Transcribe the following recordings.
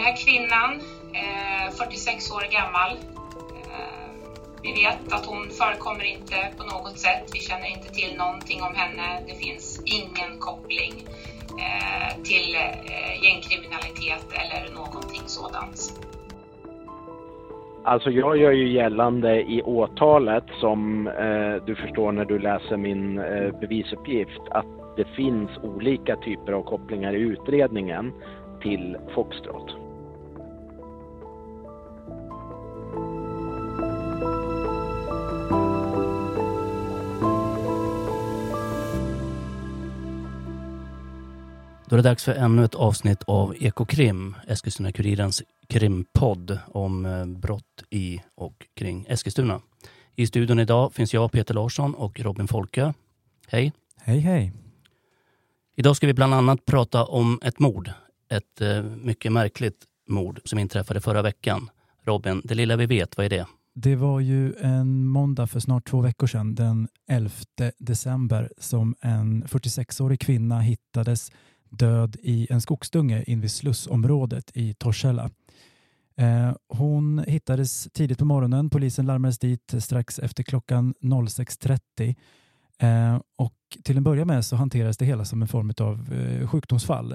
Den här kvinnan, eh, 46 år gammal, eh, vi vet att hon förekommer inte på något sätt. Vi känner inte till någonting om henne. Det finns ingen koppling eh, till gängkriminalitet eller någonting sådant. Alltså jag gör ju gällande i åtalet som eh, du förstår när du läser min eh, bevisuppgift att det finns olika typer av kopplingar i utredningen till Foxtrot. Då är det dags för ännu ett avsnitt av Ekokrim, Eskilstuna-Kurirens krimpodd om eh, brott i och kring Eskilstuna. I studion idag finns jag, Peter Larsson och Robin Folke. Hej! Hej, hej! Idag ska vi bland annat prata om ett mord. Ett eh, mycket märkligt mord som inträffade förra veckan. Robin, det lilla vi vet, vad är det? Det var ju en måndag för snart två veckor sedan, den 11 december, som en 46-årig kvinna hittades död i en skogsdunge invid Slussområdet i Torshälla. Eh, hon hittades tidigt på morgonen. Polisen larmades dit strax efter klockan 06.30 eh, och till en början med så hanterades det hela som en form av eh, sjukdomsfall.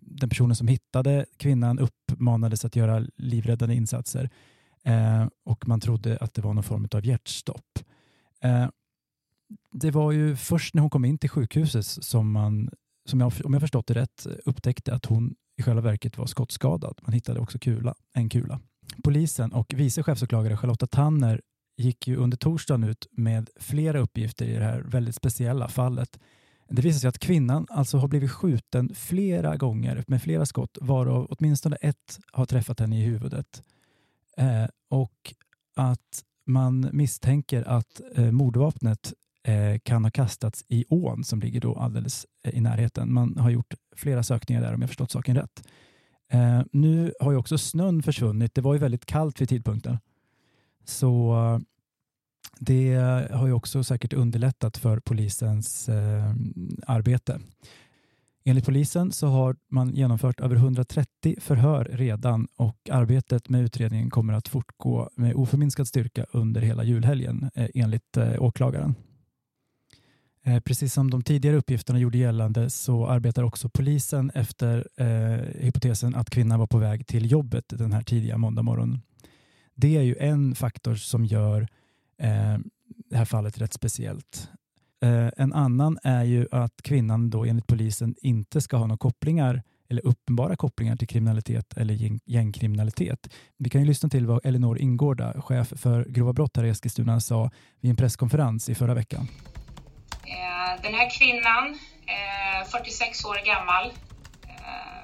Den personen som hittade kvinnan uppmanades att göra livräddande insatser och man trodde att det var någon form av hjärtstopp. Det var ju först när hon kom in till sjukhuset som man som jag, om jag förstått det rätt, upptäckte att hon i själva verket var skottskadad. Man hittade också kula, en kula. Polisen och vice chefsåklagare Charlotta Tanner gick ju under torsdagen ut med flera uppgifter i det här väldigt speciella fallet. Det visar sig att kvinnan alltså har blivit skjuten flera gånger med flera skott varav åtminstone ett har träffat henne i huvudet. Eh, och att man misstänker att eh, mordvapnet Eh, kan ha kastats i ån som ligger då alldeles eh, i närheten. Man har gjort flera sökningar där om jag förstått saken rätt. Eh, nu har ju också snön försvunnit. Det var ju väldigt kallt vid tidpunkten. Så det har ju också säkert underlättat för polisens arbete. Enligt polisen så har man genomfört över 130 förhör redan och arbetet med utredningen kommer att fortgå med oförminskad styrka under hela julhelgen enligt åklagaren. Eh, precis som de tidigare uppgifterna gjorde gällande så arbetar också polisen efter eh, hypotesen att kvinnan var på väg till jobbet den här tidiga måndagmorgonen. Det är ju en faktor som gör eh, det här fallet rätt speciellt. Eh, en annan är ju att kvinnan då enligt polisen inte ska ha några kopplingar eller uppenbara kopplingar till kriminalitet eller gängkriminalitet. Vi kan ju lyssna till vad Elinor Ingårda, chef för grova brott här i Eskilstuna, sa vid en presskonferens i förra veckan. Eh, den här kvinnan, eh, 46 år gammal, eh,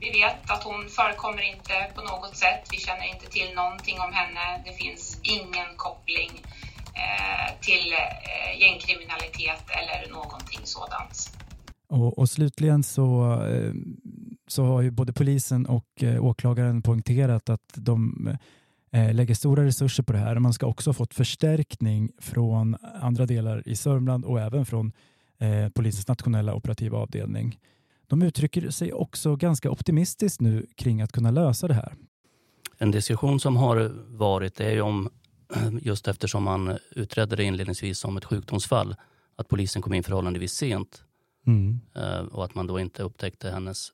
vi vet att hon förekommer inte på något sätt. Vi känner inte till någonting om henne. Det finns ingen koppling till gängkriminalitet eller någonting sådant. Och, och slutligen så, så har ju både polisen och åklagaren poängterat att de lägger stora resurser på det här. Man ska också ha fått förstärkning från andra delar i Sörmland och även från eh, polisens nationella operativa avdelning. De uttrycker sig också ganska optimistiskt nu kring att kunna lösa det här. En diskussion som har varit är ju om, just eftersom man utredde det inledningsvis som ett sjukdomsfall, att polisen kom in förhållandevis sent mm. Eh, och att man då inte upptäckte hennes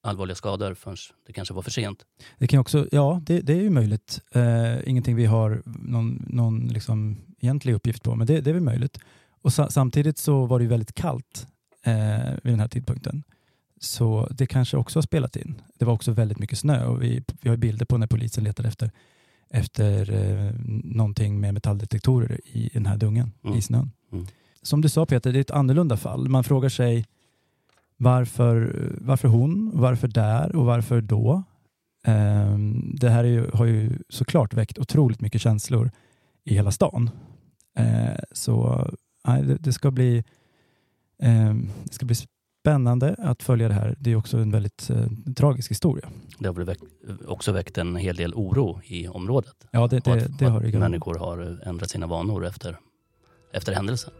allvarliga skador förrän det kanske var för sent. Det kan också, ja, det, det är ju möjligt. Eh, ingenting vi har någon, någon liksom egentlig uppgift på, men det, det är väl möjligt. Och sa, samtidigt så var det ju väldigt kallt eh, vid den här tidpunkten. Så det kanske också har spelat in. Det var också väldigt mycket snö och vi, vi har bilder på när polisen letade efter, efter eh, någonting med metalldetektorer i den här dungen, mm. i snön. Mm. Som du sa Peter, det är ett annorlunda fall. Man frågar sig varför, varför hon, varför där och varför då? Um, det här ju, har ju såklart väckt otroligt mycket känslor i hela stan. Uh, så det, ska bli, um, det ska bli spännande att följa det här. Det är också en väldigt uh, tragisk historia. Det har väl också väckt en hel del oro i området. Ja, det, det, att, det har det. Människor har ändrat sina vanor efter, efter händelsen.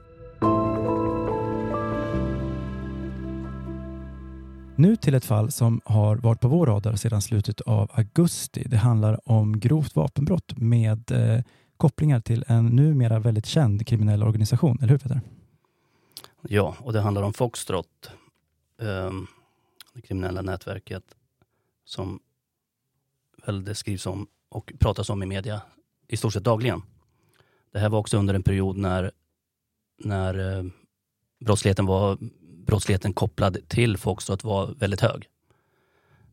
Nu till ett fall som har varit på vår radar sedan slutet av augusti. Det handlar om grovt vapenbrott med eh, kopplingar till en numera väldigt känd kriminell organisation, eller hur Peter? Ja, och det handlar om Foxtrot, eh, det kriminella nätverket som väl det skrivs om och pratas om i media i stort sett dagligen. Det här var också under en period när, när eh, brottsligheten, var, brottsligheten kopplad till Foxtrot var väldigt hög.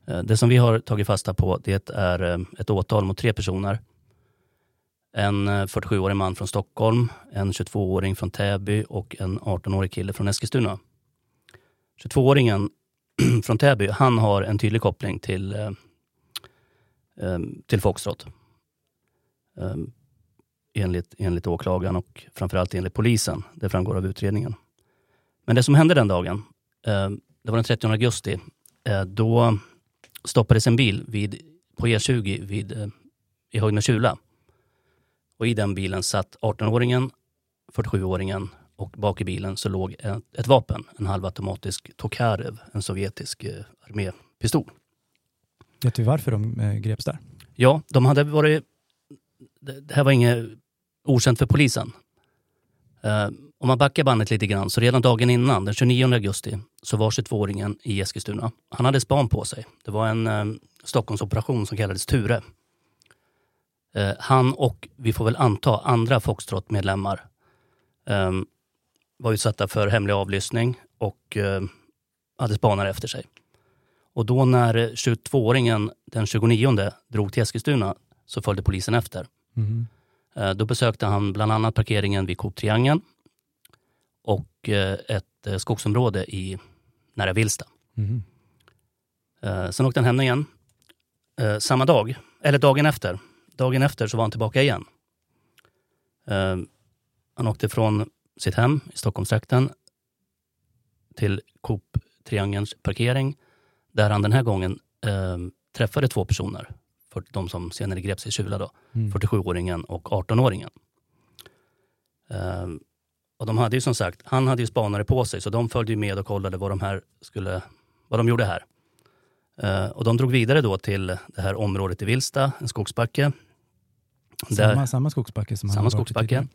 Eh, det som vi har tagit fasta på det är eh, ett åtal mot tre personer. En eh, 47-årig man från Stockholm, en 22-åring från Täby och en 18-årig kille från Eskilstuna. 22-åringen från Täby, han har en tydlig koppling till, till Foxtrot enligt, enligt åklagaren och framförallt enligt polisen. Det framgår av utredningen. Men det som hände den dagen, eh, det var den 30 augusti. Eh, då stoppades en bil vid, på E20 vid, eh, i Högnakila. Och I den bilen satt 18-åringen, 47-åringen och bak i bilen så låg ett, ett vapen, en halvautomatisk Tokarev, en sovjetisk armépistol. Vet du varför de greps där? Ja, de hade varit... Det här var inget okänt för polisen. Om man backar bandet lite grann, så redan dagen innan, den 29 augusti, så var 22-åringen i Eskilstuna. Han hade span på sig. Det var en uh, Stockholmsoperation som kallades Ture. Uh, han och, vi får väl anta, andra Foxtrot-medlemmar um, var utsatta för hemlig avlyssning och hade spanare efter sig. Och då när 22-åringen den 29 drog till Eskilstuna så följde polisen efter. Mm. Eh, då besökte han bland annat parkeringen vid Coop-triangeln och eh, ett eh, skogsområde i nära Vilsta. Mm. Sen åkte han hem igen. Samma dag, eller dagen efter, dagen efter så var han tillbaka igen. Han åkte från sitt hem i Stockholmstrakten till Coop-triangelns parkering där han den här gången träffade två personer för de som senare greps i Kjula då, mm. 47-åringen och 18-åringen. Um, ehm, och de hade ju som sagt, han hade ju spanare på sig så de följde med och kollade vad de här skulle, vad de gjorde här. Uh, och de drog vidare då till det här området i Vilsta, en skogsbacke. Samma, där, samma skogsbacke som samma han skogsbacke.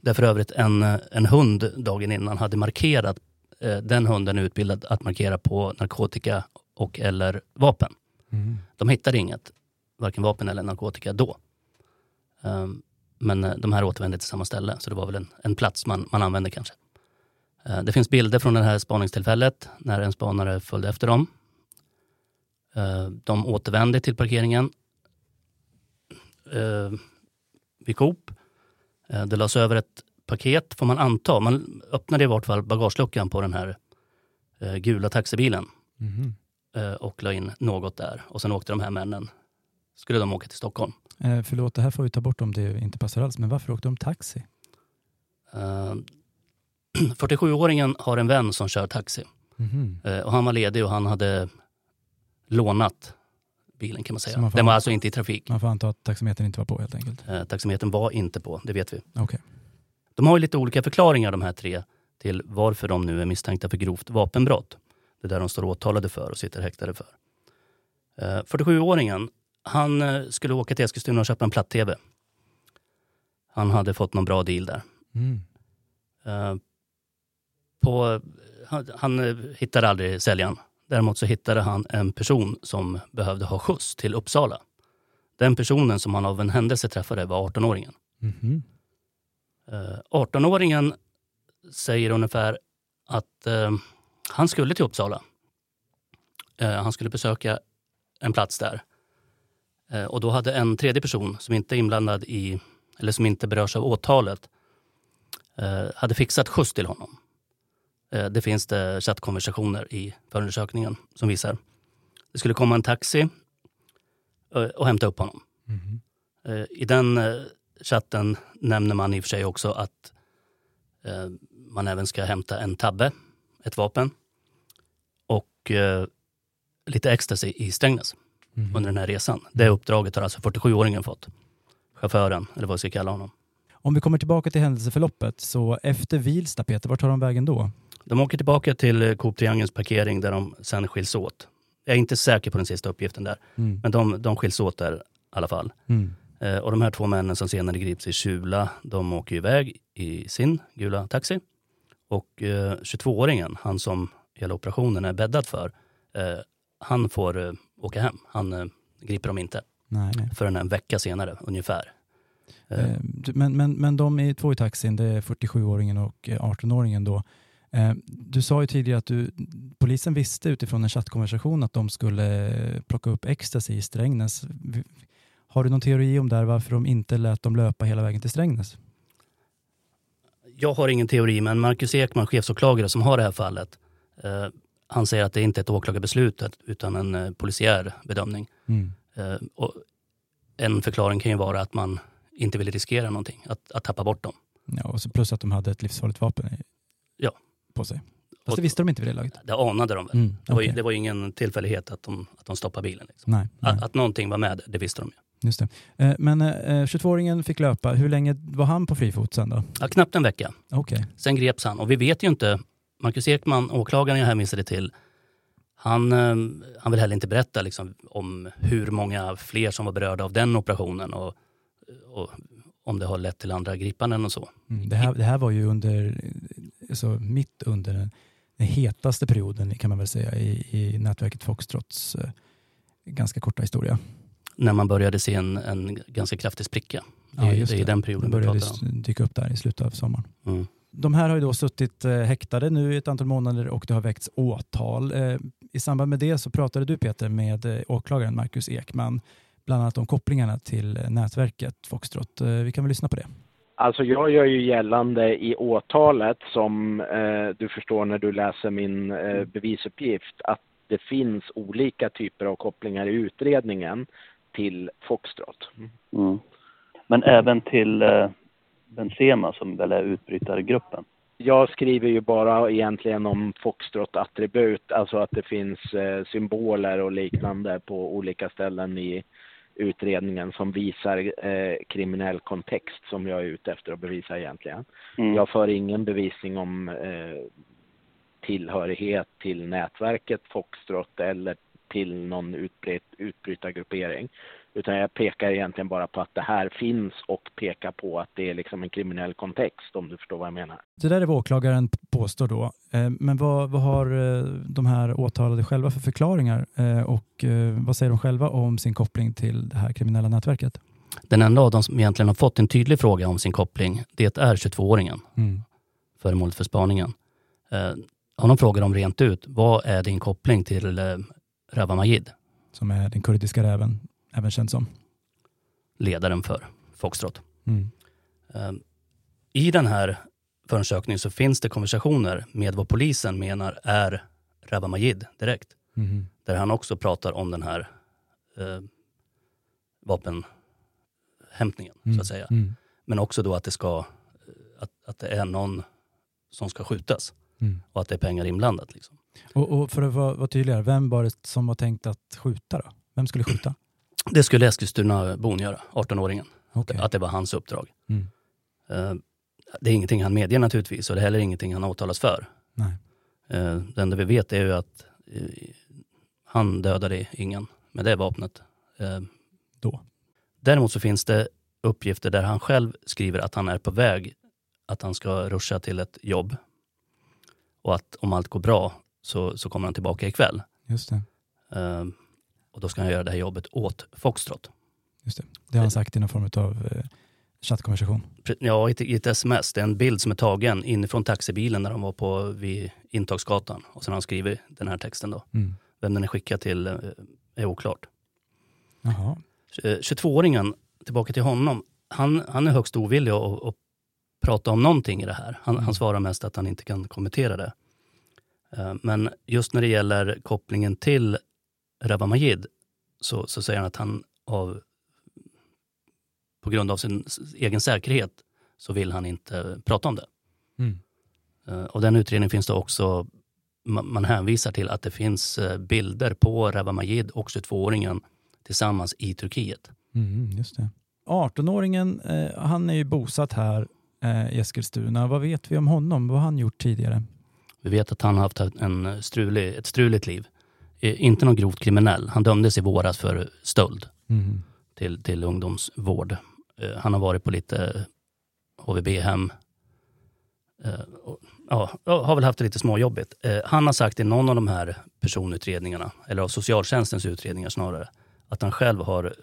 Där för övrigt en, en hund dagen innan hade markerat, uh, den hunden är utbildad att markera på narkotika och eller vapen. Mm. De hittade inget varken vapen eller narkotika då. Um, men eh, de här återvände till samma ställe, så det var väl en, en plats man, man använde kanske. Uh, det finns bilder från det här spaningstillfället när en spanare följde efter dem. Uh, de återvände till parkeringen vid Coop. Det lades över ett paket, får man anta. Man öppnade i vart fall bagageluckan på den här gula taxibilen. Mm. och la in något där. Och sen åkte de här männen skulle de åka till Stockholm. Eh, förlåt, det här får vi ta bort om det inte passar alls, men varför åkte de taxi? Uh, 47-åringen har en vän som kör taxi. Mm -hmm. uh, och han var ledig och han hade lånat bilen kan man säga. Man Den var alltså inte i trafik. Man får anta att taximetern inte var på helt enkelt? Uh, taximetern var inte på, det vet vi. Okay. De har ju lite olika förklaringar de här tre till varför de nu är misstänkta för grovt vapenbrott. Det där de står åtalade för och sitter häktade för. 47-åringen han eh, skulle åka till Eskilstuna och köpa en platt-tv. Han hade fått någon bra deal där. Mm. Uh, på, han, han eh, hittade aldrig säljaren. Däremot så hittade han en person som behövde ha skjuts till Uppsala. Den personen som han av en händelse träffade var 18-åringen. Mm. Uh, 18-åringen säger ungefär att uh, han skulle till Uppsala. han skulle besöka en plats där. Eh, och då hade en tredje person som inte är inblandad i, eller som inte berörs av åtalet, eh, hade fixat skjuts till honom. Eh, det finns det chattkonversationer i förundersökningen som visar. Det skulle komma en taxi och hämta upp honom. Mm. I den chatten nämner man i och för sig också att man även ska hämta en tabbe, ett vapen och lite ecstasy i Strängnäs mm. under den här resan. Det uppdraget har alltså 47-åringen fått. Chauffören, eller vad vi ska kalla honom. Om vi kommer tillbaka till händelseförloppet, så efter Vilsta, Peter, vart tar de vägen då? De åker tillbaka till Coop Triangelns parkering där de sen skiljs åt. Jag är inte säker på den sista uppgiften där, mm. men de, de skiljs åt där i alla fall. Mm. Eh, och de här två männen som senare grips i Kjula, de åker iväg i sin gula taxi. Och eh, 22-åringen, han som hela operationen är bäddad för, eh, han får eh, åka hem. Han eh, griper dem inte nej, nej. förrän en vecka senare ungefär. Eh, eh, men, men, men de är två i taxin, det är 47-åringen och 18-åringen då. Du sa ju tidigare att du, polisen visste utifrån en chattkonversation att de skulle plocka upp ecstasy i Strängnäs. Har du någon teori om där varför de inte lät dem löpa hela vägen till Strängnäs? Jag har ingen teori, men Marcus Ekman, chefsåklagare som har det här fallet, eh, han säger att det inte är ett åklagarbeslut utan en eh, polisiär bedömning. Mm. Eh, och en förklaring kan ju vara att man inte ville riskera någonting, att, att tappa bort dem. Ja, och så plus att de hade ett livsfarligt vapen i, ja. på sig. Fast och, det visste de inte vid det laget? Det anade de väl. Mm, det, var ju, det var ju ingen tillfällighet att de, att de stoppade bilen. Liksom. Nej, nej. Att, att någonting var med, det visste de ju. Just det. Eh, men 22-åringen eh, fick löpa. Hur länge var han på fri fot sen då? Ja, knappt en vecka. Okay. Sen greps han och vi vet ju inte, Marcus Ekman, åklagaren jag hänvisade till, han, eh, han vill heller inte berätta liksom, om hur många fler som var berörda av den operationen och, och om det har lett till andra gripanden och så. Mm, det, här, det här var ju under, alltså mitt under den, den hetaste perioden kan man väl säga i, i nätverket Foxtrots eh, ganska korta historia när man började se en, en ganska kraftig spricka. Ja, det är den perioden det började dyka upp där i slutet av sommaren. Mm. De här har ju då suttit eh, häktade nu i ett antal månader och det har väckts åtal. Eh, I samband med det så pratade du Peter med eh, åklagaren Marcus Ekman bland annat om kopplingarna till nätverket Foxtrot. Vi kan väl lyssna på det. Alltså jag gör ju gällande i åtalet som eh, du förstår när du läser min eh, bevisuppgift att det finns olika typer av kopplingar i utredningen till Foxtrot. Mm. Men även till eh, Benzema som väl är utbrytargruppen? Jag skriver ju bara egentligen om Foxtrot-attribut, alltså att det finns eh, symboler och liknande på olika ställen i utredningen som visar eh, kriminell kontext som jag är ute efter att bevisa egentligen. Mm. Jag för ingen bevisning om eh, tillhörighet till nätverket Foxtrot eller till någon utbryt, utbrytargruppering. Utan jag pekar egentligen bara på att det här finns och pekar på att det är liksom en kriminell kontext om du förstår vad jag menar. Det där är vad åklagaren påstår då. Eh, men vad, vad har eh, de här åtalade själva för förklaringar eh, och vad säger de själva om sin koppling till det här kriminella nätverket? Den enda av dem som egentligen har fått en tydlig fråga om sin koppling, det är 22-åringen. Mm. Föremålet för spaningen. Honom frågar de rent ut, vad är din koppling till Rawa Majid. Som är den kurdiska räven, även känd som? Ledaren för Foxtrot. Mm. Ehm, I den här förundersökningen så finns det konversationer med vad polisen menar är Rawa Majid direkt. Mm. Där han också pratar om den här eh, vapenhämtningen, mm. så att säga. Mm. Men också då att det ska, att, att det är någon som ska skjutas. Mm. Och att det är pengar inblandat. Liksom. Och, och, för att vara, vara tydligare, vem var det som var tänkt att skjuta då? Vem skulle skjuta? Det skulle Eskilstuna-bon göra, 18-åringen. Okay. Att det var hans uppdrag. Mm. Uh, det är ingenting han medger naturligtvis och det är heller ingenting han åtalas för. Nej. Uh, det enda vi vet är ju att uh, han dödade ingen med det vapnet. Då? Däremot så finns det uppgifter där han själv skriver att han är på väg att han ska ruscha till ett jobb och att om allt går bra så, så kommer han tillbaka ikväll. Just det. Uh, och då ska han göra det här jobbet åt Foxtrot. Just det. Det har han sagt i någon form av uh, chattkonversation. Ja, i ett, i ett, sms. Det är en bild som är tagen inifrån taxibilen när de var på vid Intagsgatan. Och sen har han skrivit den här texten då. Mm. Vem den är skickad till uh, är oklart. Jaha. 22-åringen, tillbaka till honom. Han, han är högst ovillig att, att prata om någonting i det här. Han, mm. han svarar mest att han inte kan kommentera det. Eh, men just när det gäller kopplingen till Rawa Majid så, så säger han att han av, på grund av sin egen säkerhet så vill han inte prata om det. Mm. Eh, och den utredningen finns det också, man hänvisar till att det finns eh, bilder på Rawa Majid och 22-åringen tillsammans i Turkiet. Mm, just det. 18-åringen, han är ju bosatt här i Eskilstuna. Vad vet vi om honom? Vad har han gjort tidigare? Vi vet att han har haft en strulig, ett struligt liv. Inte någon grovt kriminell. Han dömdes i våras för stöld mm. till, till ungdomsvård. Han har varit på lite HVB-hem. Ja, har väl haft det lite småjobbigt. Han har sagt i någon av de här personutredningarna, eller av socialtjänstens utredningar snarare, att han själv har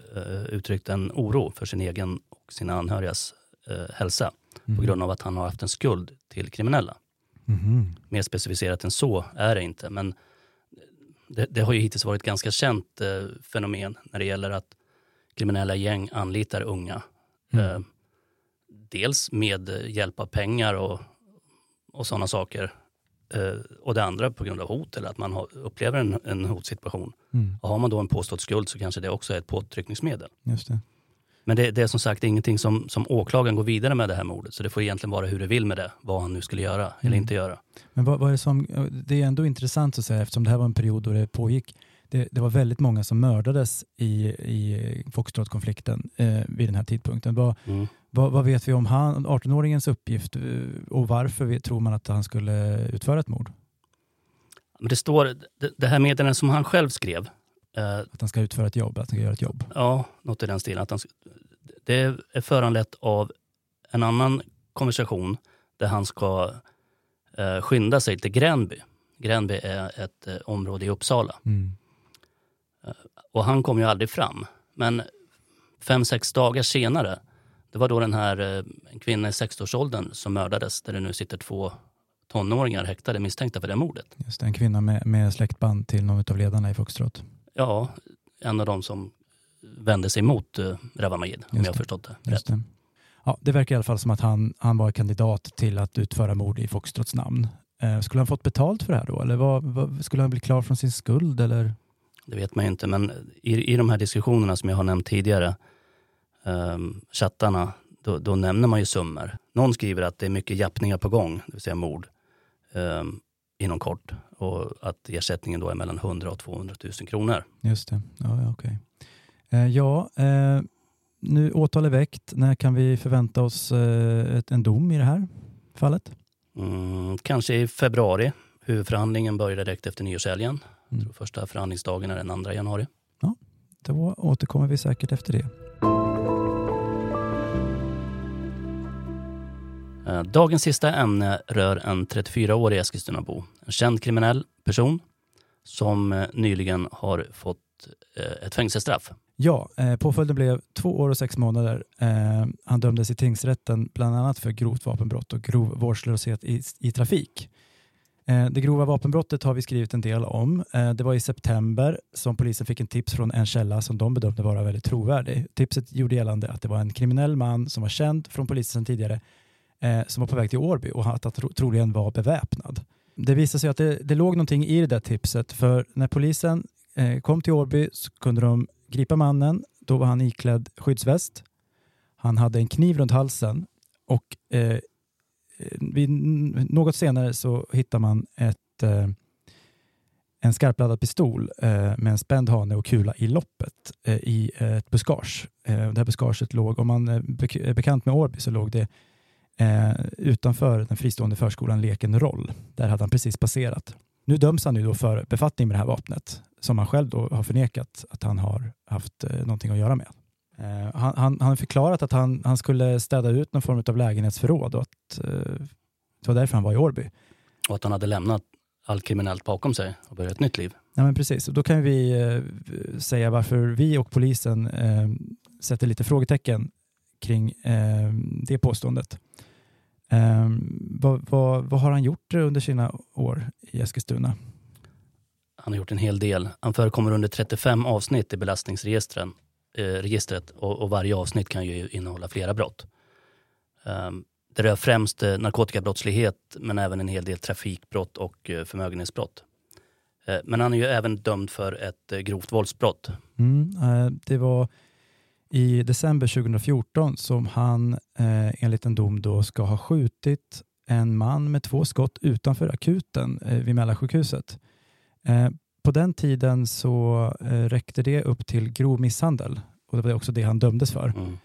uttryckt en oro för sin egen och sina anhörigas hälsa mm. på grund av att han har haft en skuld till kriminella. Mm. Mer specificerat än så är det inte, men det, det har ju hittills varit ett ganska känt eh, fenomen när det gäller att kriminella gäng anlitar unga. Mm. Eh, dels med hjälp av pengar och, och sådana saker. Eh, och det andra på grund av hot eller att man har, upplever en, en hotsituation. Mm. Och har man då en påstådd skuld så kanske det också är ett påtryckningsmedel. Just det. Men det, det, är som sagt ingenting som, som åklagaren går vidare med det här mordet. Så det får egentligen vara hur det vill med det, vad han nu skulle göra mm. eller inte göra. Men vad, vad, är som, det är ändå intressant att säga eftersom det här var en period då det pågick. Det, det var väldigt många som mördades i, i Foxtrot-konflikten eh, vid den här tidpunkten. Vad, mm. vad, vad, vet vi om 18-åringens uppgift eh, och varför tror man att han skulle utföra ett mord? det står, det, det här meddelandet som han själv skrev, Uh, att han ska utföra ett jobb, att han ska göra ett jobb? Ja, något i den stilen. Att han, det är föranlett av en annan konversation där han ska uh, skynda sig till Gränby. Gränby är ett uh, område i Uppsala. Mm. och han kom ju aldrig fram. Men fem, sex dagar senare, det var då den här en kvinna i 60-årsåldern som mördades, där det nu sitter två tonåringar häktade misstänkta för det mordet. Just det, en kvinna med, med släktband till någon av ledarna i Foxtrot ja, en av de som vände sig mot uh, Rawa Majid, om jag har förstått det rätt. Det. Ja, det verkar i alla fall som att han, han var kandidat till att utföra mord i Foxtrots namn. Eh, skulle han fått betalt för det här då? Eller vad, vad, skulle han bli klar från sin skuld? Eller? Det vet man ju inte, men i, i de här diskussionerna som jag har nämnt tidigare, eh, chattarna, då, då, nämner man ju summor. Någon skriver att det är mycket jappningar på gång, det vill säga mord, eh, inom kort och att ersättningen då är mellan 100 och 200 000 kronor. Just det, ja, okej. Eh, ja, eh, nu åtal är väckt. När kan vi förvänta oss eh, ett, en dom i det här fallet? Mm, kanske i februari. Huvudförhandlingen börjar direkt efter nyårshelgen. Mm. första förhandlingsdagen är den 2 januari. Ja, då återkommer vi säkert efter det. Eh, dagens sista ämne rör en 34-årig Eskilstunabo. En känd kriminell person som eh, nyligen har fått eh, ett fängelsestraff. Ja, påföljden blev två år och sex månader. Han dömdes i tingsrätten bland annat för grovt vapenbrott och grov vårdslöshet i, i trafik. Det grova vapenbrottet har vi skrivit en del om. Det var i september som polisen fick en tips från en källa som de bedömde vara väldigt trovärdig. Tipset gjorde gällande att det var en kriminell man som var känd från polisen tidigare eh, som var på väg till Årby och att han troligen var beväpnad. Det visade sig att det, det låg någonting i det där tipset för när polisen eh, kom till Årby så kunde de gripa mannen. Då var han iklädd skyddsväst. Han hade en kniv runt halsen och eh, vid, något senare så hittar man ett, eh, en skarpladdad pistol eh, med en spänd hane och kula i loppet eh, i ett buskage. Eh, det här buskaget låg, om man eh, är bekant med Årby så låg det eh, utanför den fristående förskolan Leken Roll. Där hade han precis passerat. Nu döms han nu då för befattning med det här vapnet som han själv då har förnekat att han har haft eh, någonting att göra med. Eh, han, han, han förklarat att han, han skulle städa ut någon form av lägenhetsförråd och att eh, det var därför han var i Årby. Och att han hade lämnat allt kriminellt bakom sig och börjat ett nytt liv. Ja, men precis. Och då kan vi eh, säga varför vi och polisen eh, sätter lite frågetecken kring eh, det påståendet. Eh, vad, vad, vad, har han gjort under sina år i Eskilstuna? Han har gjort en hel del. Han förekommer under 35 avsnitt i belastningsregistret eh, registret, och, och, varje avsnitt kan ju innehålla flera brott. Um, det rör främst eh, narkotikabrottslighet men även en hel del trafikbrott och eh, förmögenhetsbrott. Eh, men han är ju även dömd för ett eh, grovt våldsbrott. Mm, eh, det var i december 2014 som han eh, enligt en dom då ska ha skjutit en man med två skott utanför akuten eh, vid Mälarsjukhuset. Eh, på den tiden så eh, räckte det upp till grov misshandel och det var också det han dömdes för. Mm.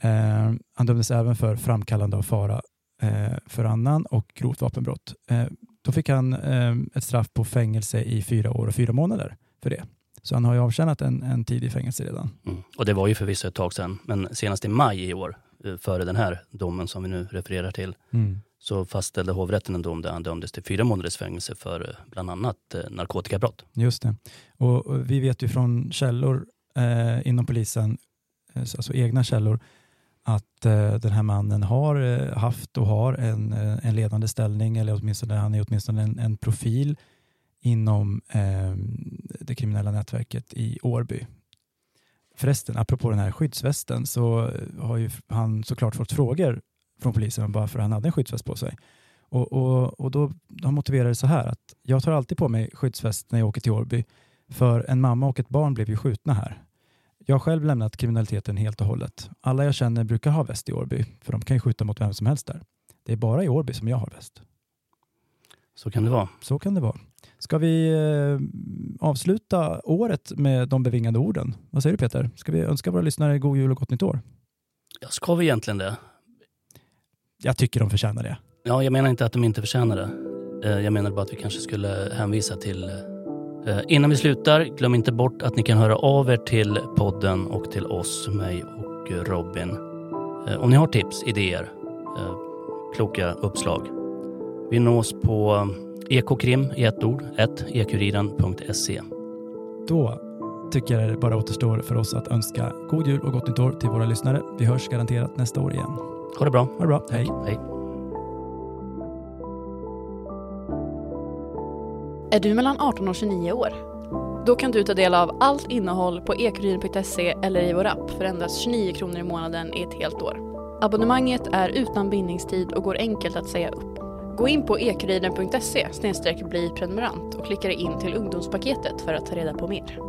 Eh, han dömdes även för framkallande av fara eh, för annan och grovt vapenbrott. Eh, då fick han eh, ett straff på fängelse i fyra år och fyra månader för det. Så han har ju avtjänat en, en tid i fängelse redan. Mm. Och det var ju förvisso ett tag sedan, men senast i maj i år, eh, före den här domen som vi nu refererar till, mm. så fastställde hovrätten en dom där han dömdes till fyra månaders fängelse för eh, bland annat eh, narkotikabrott. Just det. Och, och vi vet ju från källor eh, inom polisen, alltså egna källor, att eh, den här mannen har eh, haft och har en, en ledande ställning, eller åtminstone han är åtminstone en, en profil inom eh, det kriminella nätverket i Årby. Förresten, apropå den här skyddsvästen så har ju han såklart fått frågor från polisen bara för att han hade en skyddsväst på sig. Och, och, och då han motiverade det så här att jag tar alltid på mig skyddsväst när jag åker till Årby för en mamma och ett barn blev ju skjutna här. Jag har själv lämnat kriminaliteten helt och hållet. Alla jag känner brukar ha väst i Årby för de kan ju skjuta mot vem som helst där. Det är bara i Årby som jag har väst. Så kan det vara. Så kan det vara. Ska vi eh, avsluta året med de bevingade orden? Vad säger du Peter? Ska vi önska våra lyssnare god jul och gott nytt år? Ja, ska vi egentligen det? Jag tycker de förtjänar det. Ja, jag menar inte att de inte förtjänar det. Eh, jag menar bara att vi kanske skulle hänvisa till eh, Innan vi slutar, glöm inte bort att ni kan höra av er till podden och till oss, mig och Robin. Om ni har tips, idéer, kloka uppslag. Vi nås på Ekokrim i ett ord, ett ekuriren.se. Då tycker jag det bara återstår för oss att önska god jul och gott nytt år till våra lyssnare. Vi hörs garanterat nästa år igen. Ha det bra. Ha det bra. Hej. Hej. Är du mellan 18 och 29 år? Då kan du ta del av allt innehåll på ekuriren.se eller i vår app för endast 29 kronor i månaden i ett helt år. Abonnemanget är utan bindningstid och går enkelt att säga upp. Gå in på ekuriden.se bli prenumerant och klicka dig in till ungdomspaketet för att ta reda på mer.